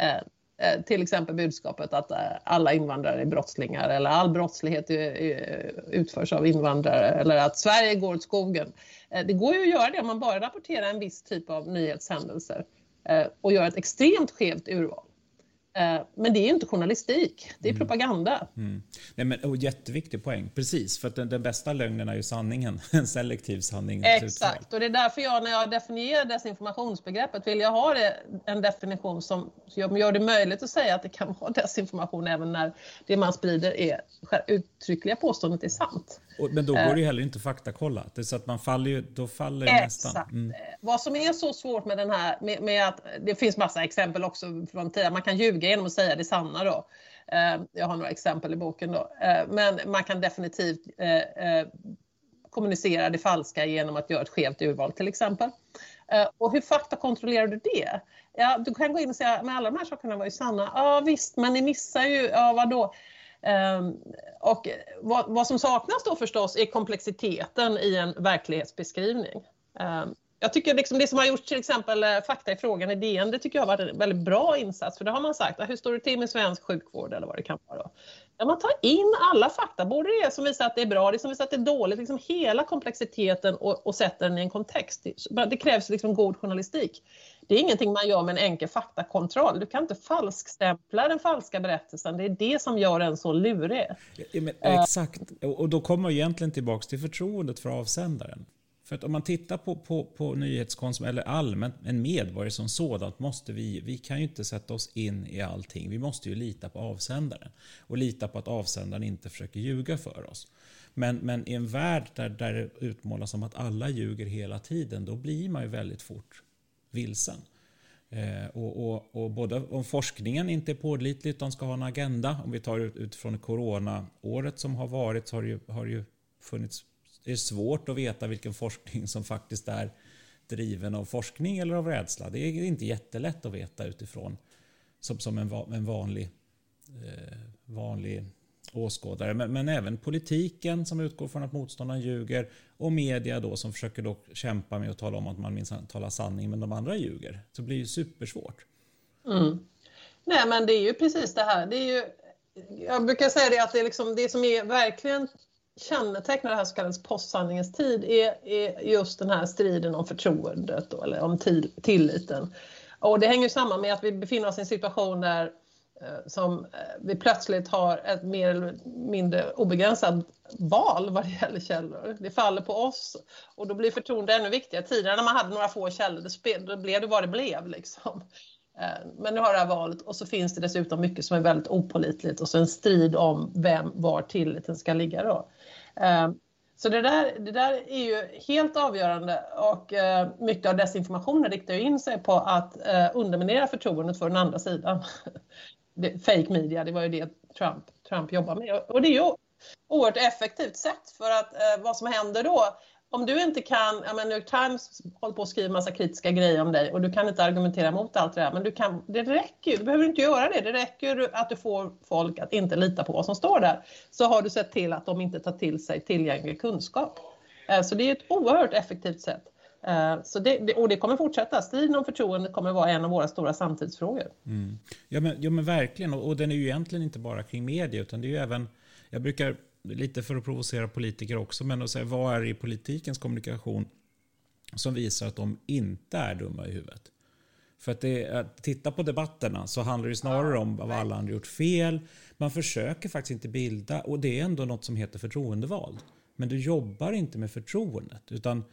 Eh, eh, till exempel budskapet att alla invandrare är brottslingar eller all brottslighet utförs av invandrare eller att Sverige går åt skogen. Det går ju att göra det om man bara rapporterar en viss typ av nyhetshändelser och gör ett extremt skevt urval. Eh, men det är inte journalistik, det är mm. propaganda. Mm. Nej, men, och jätteviktig poäng, precis. För att den, den bästa lögnen är ju sanningen, en selektiv sanning. Exakt, och det är därför jag när jag definierar desinformationsbegreppet vill jag ha det, en definition som gör det möjligt att säga att det kan vara desinformation även när det man sprider är uttryckliga påståendet är sant. Och, men då går det ju eh. heller inte att faktakolla. Det är så att man faller ju, då faller Exakt. nästan. Mm. Vad som är så svårt med den här, med, med, att det finns massa exempel också från tiden, man kan ljuga genom att säga det sanna då. Eh, jag har några exempel i boken då. Eh, men man kan definitivt eh, kommunicera det falska genom att göra ett skevt urval till exempel. Och hur faktakontrollerar du det? Ja, du kan gå in och säga, men alla de här sakerna var ju sanna. Ja visst, men ni missar ju, ja vadå? Um, och vad, vad, som saknas då förstås är komplexiteten i en verklighetsbeskrivning. Um, jag tycker liksom det som har gjorts till exempel eh, Fakta i frågan i DN, det tycker jag har varit en väldigt bra insats. För det har man sagt, hur står det till med svensk sjukvård eller vad det kan vara. Där man tar in alla fakta, både det som visar att det är bra, det som visar att det är dåligt, liksom hela komplexiteten och, och sätter den i en kontext. Det krävs liksom god journalistik. Det är ingenting man gör med en enkel faktakontroll. Du kan inte falskstämpla den falska berättelsen. Det är det som gör den så lurig. Ja, men, exakt, och då kommer jag egentligen tillbaka till förtroendet för avsändaren. För att om man tittar på, på, på nyhetskonsum eller allmänt en medborgare som sådant måste vi, vi kan ju inte sätta oss in i allting. Vi måste ju lita på avsändaren och lita på att avsändaren inte försöker ljuga för oss. Men, men i en värld där, där det utmålas som att alla ljuger hela tiden, då blir man ju väldigt fort vilsen. Eh, och, och, och, både om forskningen inte är pålitlig utan ska ha en agenda, om vi tar ut, utifrån coronaåret som har varit så har det ju, har det ju funnits, det är svårt att veta vilken forskning som faktiskt är driven av forskning eller av rädsla. Det är inte jättelätt att veta utifrån som, som en, en vanlig, eh, vanlig åskådare. Men, men, även politiken som utgår från att motståndaren ljuger och media då som försöker då kämpa med att tala om att man minst talar sanning men de andra ljuger. Så det blir ju supersvårt. Mm. Nej men det är ju precis det här. Det är ju, jag brukar säga det att det, är liksom, det som är verkligen kännetecknar det här så kallade postsanningens tid är, är just den här striden om förtroendet då, eller om tilliten. Och det hänger samman med att vi befinner oss i en situation där eh, som eh, vi plötsligt har ett mer eller mindre obegränsat val vad det gäller källor. Det faller på oss och då blir förtroende ännu viktigare. Tidigare när man hade några få källor, då blev det vad det blev. Liksom. Eh, men nu har det här valet och så finns det dessutom mycket som är väldigt opolitligt och så en strid om vem, var tilliten ska ligga då. Ehm, så det där, det där är ju helt avgörande och eh, mycket av desinformationen riktar in sig på att eh, underminera förtroendet för den andra sidan. fake media, det var ju det Trump, Trump jobbar med. Och det är ju oerhört effektivt sätt för att eh, vad som händer då, om du inte kan, ja men New York Times håller på att skriva massa kritiska grejer om dig och du kan inte argumentera mot allt det där, men du kan, det räcker ju, du behöver inte göra det, det räcker att du får folk att inte lita på vad som står där, så har du sett till att de inte tar till sig tillgänglig kunskap. Eh, så det är ett oerhört effektivt sätt. Eh, så det, och det kommer fortsätta. Striden om förtroende kommer vara en av våra stora samtidsfrågor. Mm. Ja, men, ja, men verkligen. Och, och, den är ju egentligen inte bara kring media, utan det är ju även... Jag brukar, lite för att provocera politiker också, men att säga vad är det i politikens kommunikation som visar att de inte är dumma i huvudet? För att, det, att titta på debatterna så handlar det snarare om vad alla andra gjort fel. Man försöker faktiskt inte bilda, och det är ändå något som heter förtroendevald. Men du jobbar inte med förtroendet. Utan,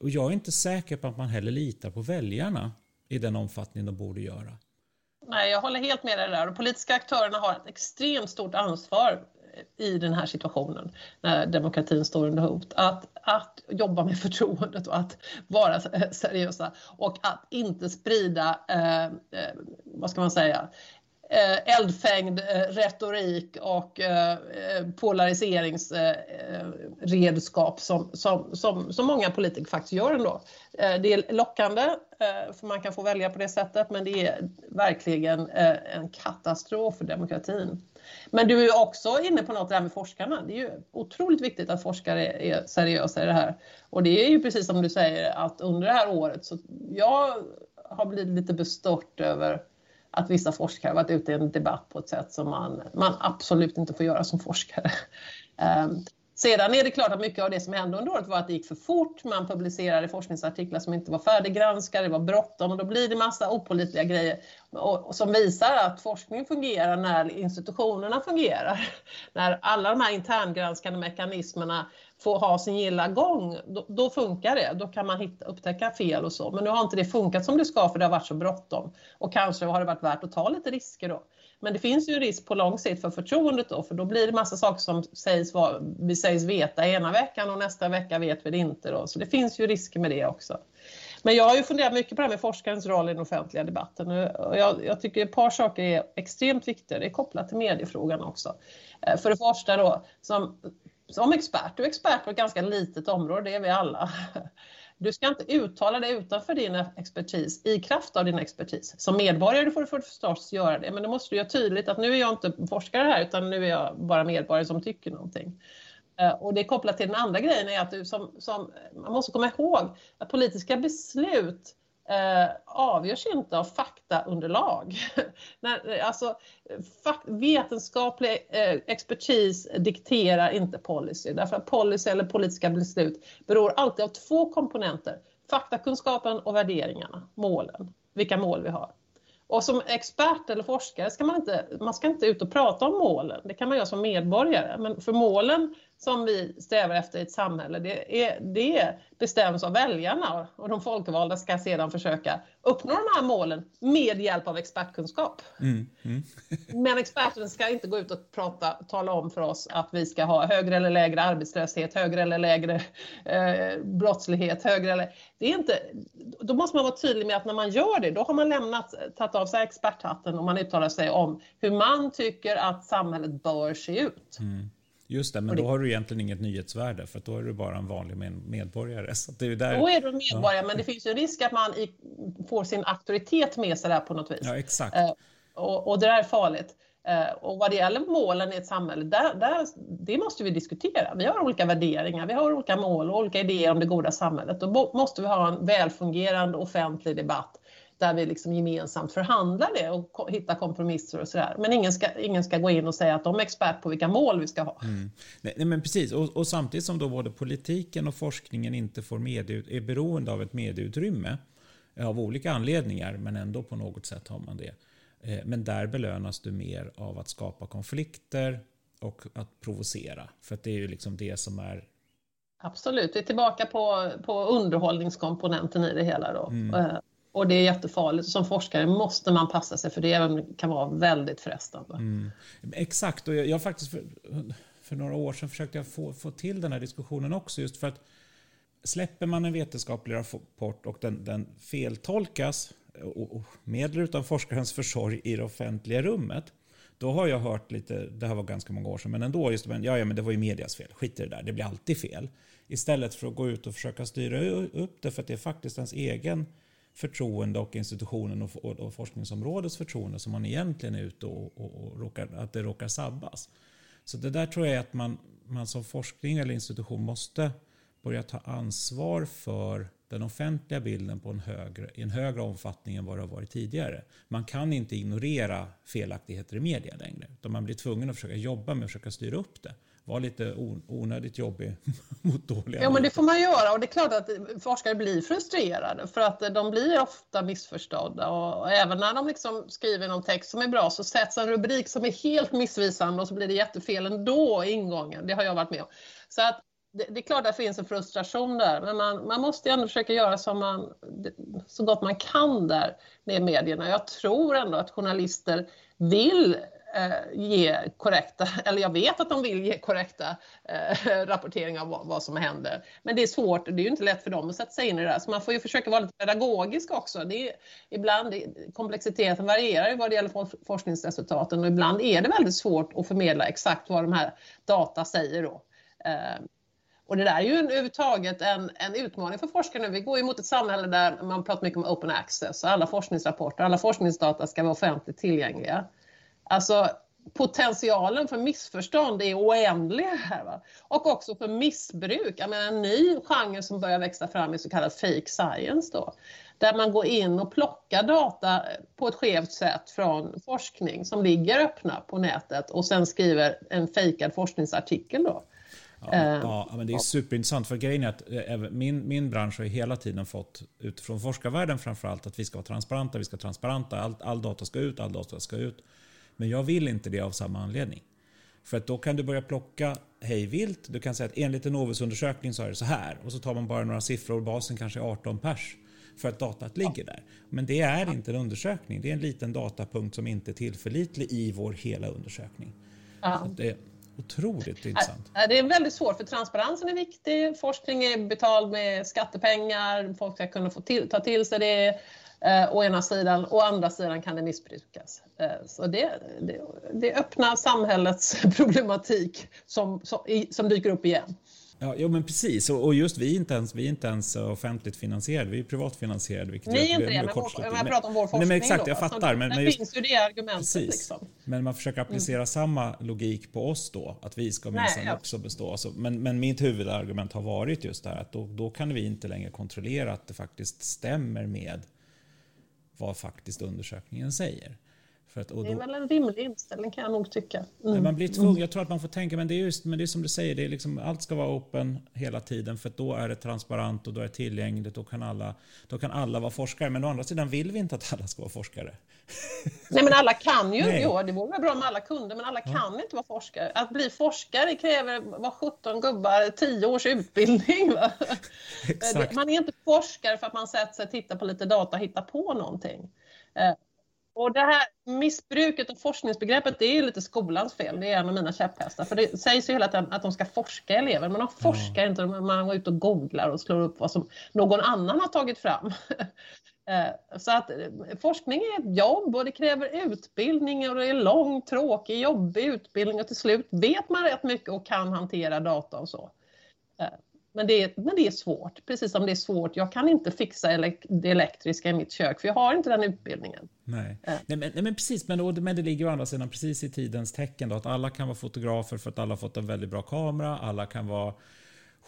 och jag är inte säker på att man heller litar på väljarna i den omfattning de borde göra. Nej, jag håller helt med dig där. De politiska aktörerna har ett extremt stort ansvar i den här situationen när demokratin står under hot. Att, att jobba med förtroendet och att vara eh, seriösa och att inte sprida, eh, eh, vad ska man säga, eh, eldfängd eh, retorik och eh, eh polariseringsredskap som, som, som, som många politiker faktiskt gör ändå. Det är lockande, för man kan få välja på det sättet, men det är verkligen en katastrof för demokratin. Men du är också inne på något där med forskarna. Det är ju otroligt viktigt att forskare är seriösa i det här. Och det är ju precis som du säger att under det här året så jag har blivit lite bestört över att vissa forskare varit ute i en debatt på ett sätt som man, man absolut inte får göra som forskare. Ehm, sedan är det klart att mycket av det som hände under året var att det gick för fort. Man publicerade forskningsartiklar som inte var färdiggranskade, det var bråttom och då blir det massa opolitliga grejer och, och som visar att forskning fungerar när institutionerna fungerar. När alla de här interngranskande mekanismerna får ha sin gilla gång, då, då, funkar det. Då kan man hitta, upptäcka fel och så. Men nu har inte det funkat som det ska för det har varit så bråttom. Och kanske har det varit värt att ta lite risker då. Men det finns ju en risk på lång sikt för förtroendet då, för då blir det massa saker som sägs var, vi sägs veta ena veckan och nästa vecka vet vi det inte då. Så det finns ju risker med det också. Men jag har ju funderat mycket på det här med forskarens roll i den offentliga debatten. Jag, jag tycker ett par saker är extremt viktiga. Det är kopplat till mediefrågan också. Eh, för det första då, som, som expert, du är expert på ett ganska litet område, det är vi alla. Du ska inte uttala dig utanför din expertis i kraft av din expertis. Som medborgare får du förstås göra det, men då måste du göra tydligt att nu är jag inte forskare här utan nu är jag bara medborgare som tycker någonting. Eh, och det är kopplat till den andra grejen är att du som, som man måste komma ihåg att politiska beslut eh, avgörs inte av faktaunderlag. När, alltså, fakt, vetenskaplig eh, expertis dikterar inte policy. Därför att policy eller politiska beslut beror alltid av två komponenter. Faktakunskapen och värderingarna, målen, vilka mål vi har. Och som expert eller forskare ska man inte, man ska inte ut och prata om målen. Det kan man göra som medborgare. Men för målen som vi strävar efter i ett samhälle, det, är, det bestäms av väljarna och de folkvalda ska sedan försöka uppnå de här målen med hjälp av expertkunskap. Mm, mm. Men experten ska inte gå ut och prata, tala om för oss att vi ska ha högre eller lägre arbetslöshet, högre eller lägre eh, brottslighet, högre eller... Det är inte, då måste man vara tydlig med att när man gör det, då har man lämnat, tagit av sig experthatten och man uttalar sig om hur man tycker att samhället bör se ut. Mm. Just det, men det, då har du egentligen inget nyhetsvärde för då är du bara en vanlig medborgare. Så det är där, då är du medborgare, ja. men det finns ju en risk att man i, får sin auktoritet med sig där på något vis. Ja, exakt. Eh, och, och, det där är farligt. Eh, och vad det gäller målen i ett samhälle, där, där, det måste vi diskutera. Vi har olika värderingar, vi har olika mål och olika idéer om det goda samhället. Då måste vi ha en välfungerande offentlig debatt där vi liksom gemensamt förhandlar det och hittar kompromisser och sådär. Men ingen ska, ingen ska gå in och säga att de är expert på vilka mål vi ska ha. Mm. Nej, men precis, och, och, samtidigt som då både politiken och forskningen inte får medie, är beroende av ett medieutrymme av olika anledningar, men ändå på något sätt har man det. Eh, men där belönas du mer av att skapa konflikter och att provocera. För det är ju liksom det som är Absolut, vi är tillbaka på, på underhållningskomponenten i det hela. Då. Mm. Och det är jättefarligt. Som forskare måste man passa sig för det kan vara väldigt frestande. Mm. Exakt, och jag, jag faktiskt för, för, några år sedan försökte jag få, få till den här diskussionen också just för att släpper man en vetenskaplig rapport och den, den feltolkas och, och med eller utan forskarens försorg i det offentliga rummet då har jag hört lite, det här var ganska många år sedan, men ändå, just men, ja, ja, men det var ju medias fel, skit i det där, det blir alltid fel. Istället för att gå ut och försöka styra upp det för att det är faktiskt ens egen förtroende och institutionen och, och, och forskningsområdets förtroende som man egentligen är ute och, och, och råkar, att det råkar sabbas. Så det där tror jag är att man, man som forskning eller institution måste börja ta ansvar för den offentliga bilden på en högre, i en högre omfattning än vad det har varit tidigare. Man kan inte ignorera felaktigheter i media längre. Utan man blir tvungen att försöka jobba med att försöka styra upp det vara lite onödigt jobbig mot dåliga Ja, men det får man göra och det är klart att forskare blir frustrerade för att de blir ofta missförstådda och även när de liksom skriver någon text som är bra så sätts en rubrik som är helt missvisande och så blir det jättefel ändå i ingången. Det har jag varit med om. Så att det, det, är klart att det finns en frustration där, men man, man måste ändå försöka göra som man, så gott man kan där med medierna. Jag tror ändå att journalister vill Eh, ge korrekta, eller jag vet att de vill ge korrekta eh, rapporteringar av vad, vad, som händer. Men det är svårt, det är ju inte lätt för dem att sätta sig in i det där, så man får ju försöka vara lite pedagogisk också. Det är, ibland, komplexiteten varierar ju vad det gäller forskningsresultaten och ibland är det väldigt svårt att förmedla exakt vad de här data säger då. Eh, och det där är ju överhuvudtaget en, en utmaning för forskare nu. Vi går ju mot ett samhälle där man pratar mycket om open access. Alla forskningsrapporter, alla forskningsdata ska vara offentligt tillgängliga. Alltså potentialen för missförstånd är oändlig här. Va? Och också för missbruk. Jag menar, en ny genre som börjar växa fram är så kallad fake science. Då, där man går in och plockar data på ett skevt sätt från forskning som ligger öppna på nätet och sen skriver en fejkad forskningsartikel. Då. Ja, uh, ja, men det är superintressant. För grejen är att eh, min, min bransch har hela tiden fått, utifrån forskarvärlden framförallt, att vi ska vara transparenta, vi ska transparenta, all, all data ska ut, all data ska ut. Men jag vill inte det av samma anledning. För att då kan du börja plocka hej vilt. Du kan säga att enligt en Novus-undersökning så är det så här. Och så tar man bara några siffror och basen kanske är 18 pers. För att datat ligger där. Men det är inte en undersökning. Det är en liten datapunkt som inte är tillförlitlig i vår hela undersökning. Ja. det, Otroligt intressant. Det är väldigt svårt för transparensen är viktig. Forskning är betald med skattepengar. Folk ska kunna få till, ta till sig det. Eh, å ena sidan. Å andra sidan kan det missbrukas. Eh, så det, det, det öppnar samhällets problematik som, som, som dyker upp igen. Ja, jo, men precis. Och, just vi är, inte ens, vi är inte ens offentligt finansierade, vi är privatfinansierade. Vilket Ni är inte det, men vår, jag pratar om vår forskning. Nej, men exakt, jag då. fattar. Men, men just, finns ju det argumentet. Precis. Liksom. Men man försöker applicera mm. samma logik på oss då, att vi ska minsann ja. också bestå. Alltså, men, men mitt huvudargument har varit just det här att då, då kan vi inte längre kontrollera att det faktiskt stämmer med vad faktiskt undersökningen säger. Att, då, det är väl en rimlig inställning kan jag nog tycka. Mm. Man blir tvungen, jag tror att man får tänka, men det är just men det är som du säger, det är liksom, allt ska vara open hela tiden för då är det transparent och då är det tillgängligt. Då kan, alla, då kan alla vara forskare. Men å andra sidan vill vi inte att alla ska vara forskare. Nej men alla kan ju, Nej. jo det vore bra om alla kunde, men alla kan ja. inte vara forskare. Att bli forskare kräver, vad 17 gubbar, 10 års utbildning. man är inte forskare för att man sätter sig, tittar på lite data och hittar på någonting. Eh, och det här missbruket av forskningsbegreppet, det är lite skolans fel. Det är en av mina käpphästar. För det sägs ju hela tiden att de ska forska elever, men de forskar mm. inte. Man går ut och googlar och slår upp vad som någon annan har tagit fram. Eh, så att eh, forskning är ett jobb och det kräver utbildning och det är lång, tråkig, jobbig utbildning och till slut vet man rätt mycket och kan hantera data och så. Men det, är, men det är svårt, precis som det är svårt. Jag kan inte fixa elek det elektriska i mitt kök, för jag har inte den utbildningen. Nej, äh. nej, men, nej men, precis, men, men det ligger å andra sidan precis i tidens tecken då, att alla kan vara fotografer för att alla har fått en väldigt bra kamera, alla kan vara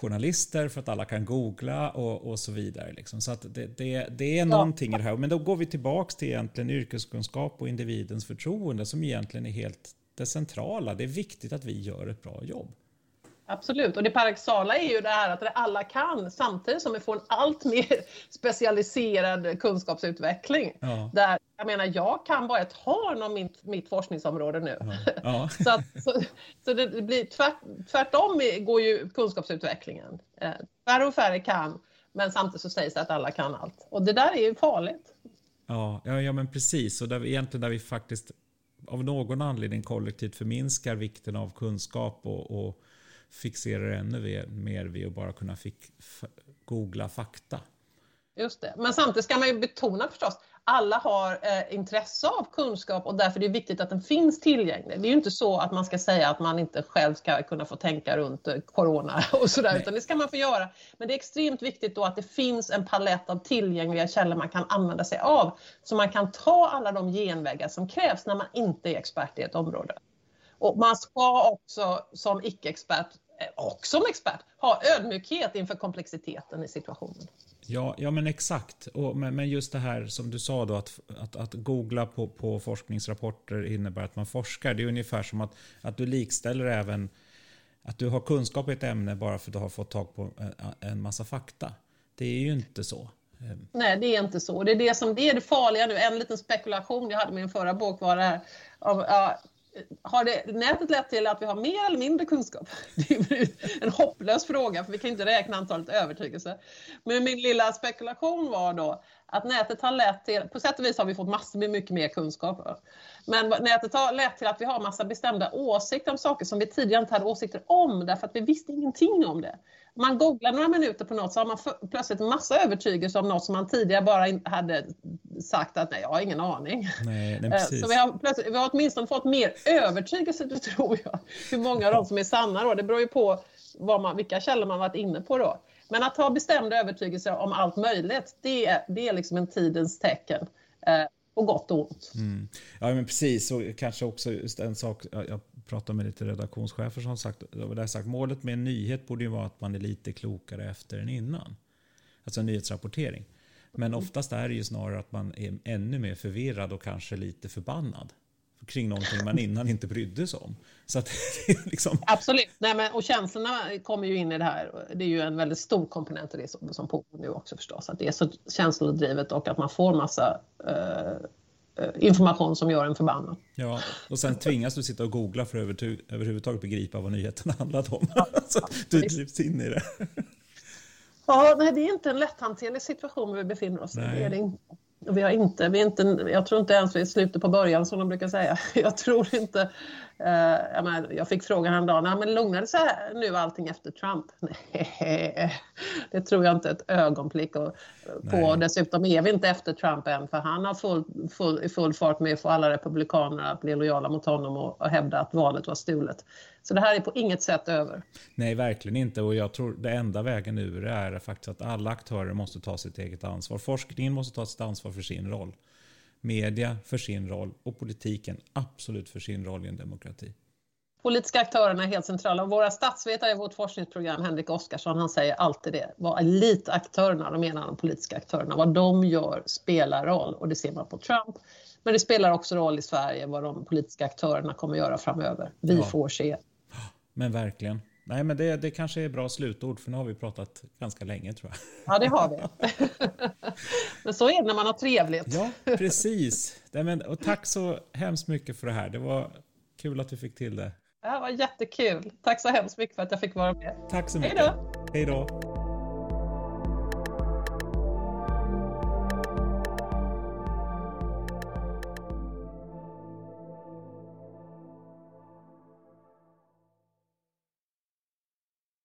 journalister för att alla kan googla och, och så vidare. Liksom. Så att det, det, det är ja. någonting i det här. Men då går vi tillbaks till egentligen yrkeskunskap och individens förtroende som egentligen är helt det centrala. Det är viktigt att vi gör ett bra jobb. Absolut, och det paradoxala är ju det här att alla kan samtidigt som vi får en allt mer specialiserad kunskapsutveckling. Ja. Där, jag menar, jag kan bara ett hörn av mitt, mitt forskningsområde nu. Ja. Ja. så, att, så, så, det blir tvärt, tvärtom går ju kunskapsutvecklingen. Eh, färre och färre kan, men samtidigt så sägs det att alla kan allt. Och det där är ju farligt. Ja, ja, ja men precis. Och där, egentligen där vi faktiskt av någon anledning kollektivt förminskar vikten av kunskap och, och fixerar ännu mer vid att bara kunna fick, googla fakta. Just det. Men samtidigt ska man ju betona förstås, alla har eh, intresse av kunskap och därför är det viktigt att den finns tillgänglig. Det är ju inte så att man ska säga att man inte själv ska kunna få tänka runt eh, corona och sådär, utan det ska man få göra. Men det är extremt viktigt då att det finns en palett av tillgängliga källor man kan använda sig av, så man kan ta alla de genvägar som krävs när man inte är expert i ett område. Och man ska också som icke-expert eh, och som expert ha ödmjukhet inför komplexiteten i situationen. Ja, ja men exakt. Och, men, men just det här som du sa då att, att, att googla på, på forskningsrapporter innebär att man forskar. Det är ungefär som att, att du likställer även att du har kunskap i ett ämne bara för att du har fått tag på en massa fakta. Det är ju inte så. Nej, det är inte så. Det är det som det är det farliga nu. En liten spekulation jag hade i min förra bok var det här. Av, ja, har det, nätet lett till att vi har mer eller mindre kunskap? Det är en hopplös fråga för vi kan inte räkna antalet övertygelser. Men min lilla spekulation var då att nätet har lett till, på sätt och vis har vi fått massor med mycket mer kunskap. Men nätet har lett till att vi har massa bestämda åsikter om saker som vi tidigare inte hade åsikter om därför att vi visste ingenting om det. Man googlar några minuter på något så har man plötsligt massa övertygelse om något som man tidigare bara hade sagt att nej, jag har ingen aning. Nej, nej, eh, så vi har, vi har åtminstone fått mer övertygelse, det tror jag. Hur många av dem som är sanna då, det beror ju på vad man, vilka källor man varit inne på då. Men att ha bestämda övertygelser om allt möjligt, det, är, det är liksom en tidens tecken. Eh, på gott och ont. Mm. Ja, men precis. Och kanske också just en sak, jag pratade med lite redaktionschefer som sagt, där sagt målet med en nyhet borde ju vara att man är lite klokare efter än innan. Alltså en nyhetsrapportering. Men oftast är det ju snarare att man är ännu mer förvirrad och kanske lite förbannad kring någonting man innan inte brydde sig om. Så att, liksom... Absolut, Nej, men, och känslorna kommer ju in i det här. Det är ju en väldigt stor komponent i det som, som pågår nu också förstås. Att det är så känslodrivet och att man får massa uh, information som gör en förbannad. Ja, och sen tvingas du sitta och googla för att överhuvudtaget begripa vad nyheten handlade om. Ja, så du drivs in i det. Ja, nej, det är inte en lätthanterlig situation vi befinner oss i. Det är det inte. Vi har inte, vi är inte, jag tror inte ens vi är slutet på början som de brukar säga. Jag tror inte, eh, jag, menar, jag fick frågan häromdagen, men lugnade sig nu allting efter Trump? Nej, det tror jag inte ett ögonblick och, på. Dessutom är vi inte efter Trump än för han har full, full, full fart med att få alla republikaner att bli lojala mot honom och, och hävda att valet var stulet. Så det här är på inget sätt över. Nej, verkligen inte. Och jag tror det enda vägen ur är faktiskt att alla aktörer måste ta sitt eget ansvar. Forskningen måste ta sitt ansvar för sin roll. Media för sin roll och politiken absolut för sin roll i en demokrati. Politiska aktörerna är helt centrala. våra statsvetare i vårt forskningsprogram, Henrik Oskarsson, han säger alltid det. Vad elitaktörerna, de menar de politiska aktörerna, vad de gör spelar roll. Och det ser man på Trump. Men det spelar också roll i Sverige vad de politiska aktörerna kommer göra framöver. Vi ja. får se. Men verkligen. Nej, men det, det kanske är bra slutord för nu har vi pratat ganska länge tror jag. Ja, det har vi. men så är det när man har trevligt. ja, precis. Nej, men, och tack så hemskt mycket för det här. Det var kul att du fick till det. Det var jättekul. Tack så hemskt mycket för att jag fick vara med. Tack så mycket. Hej då. Hej då.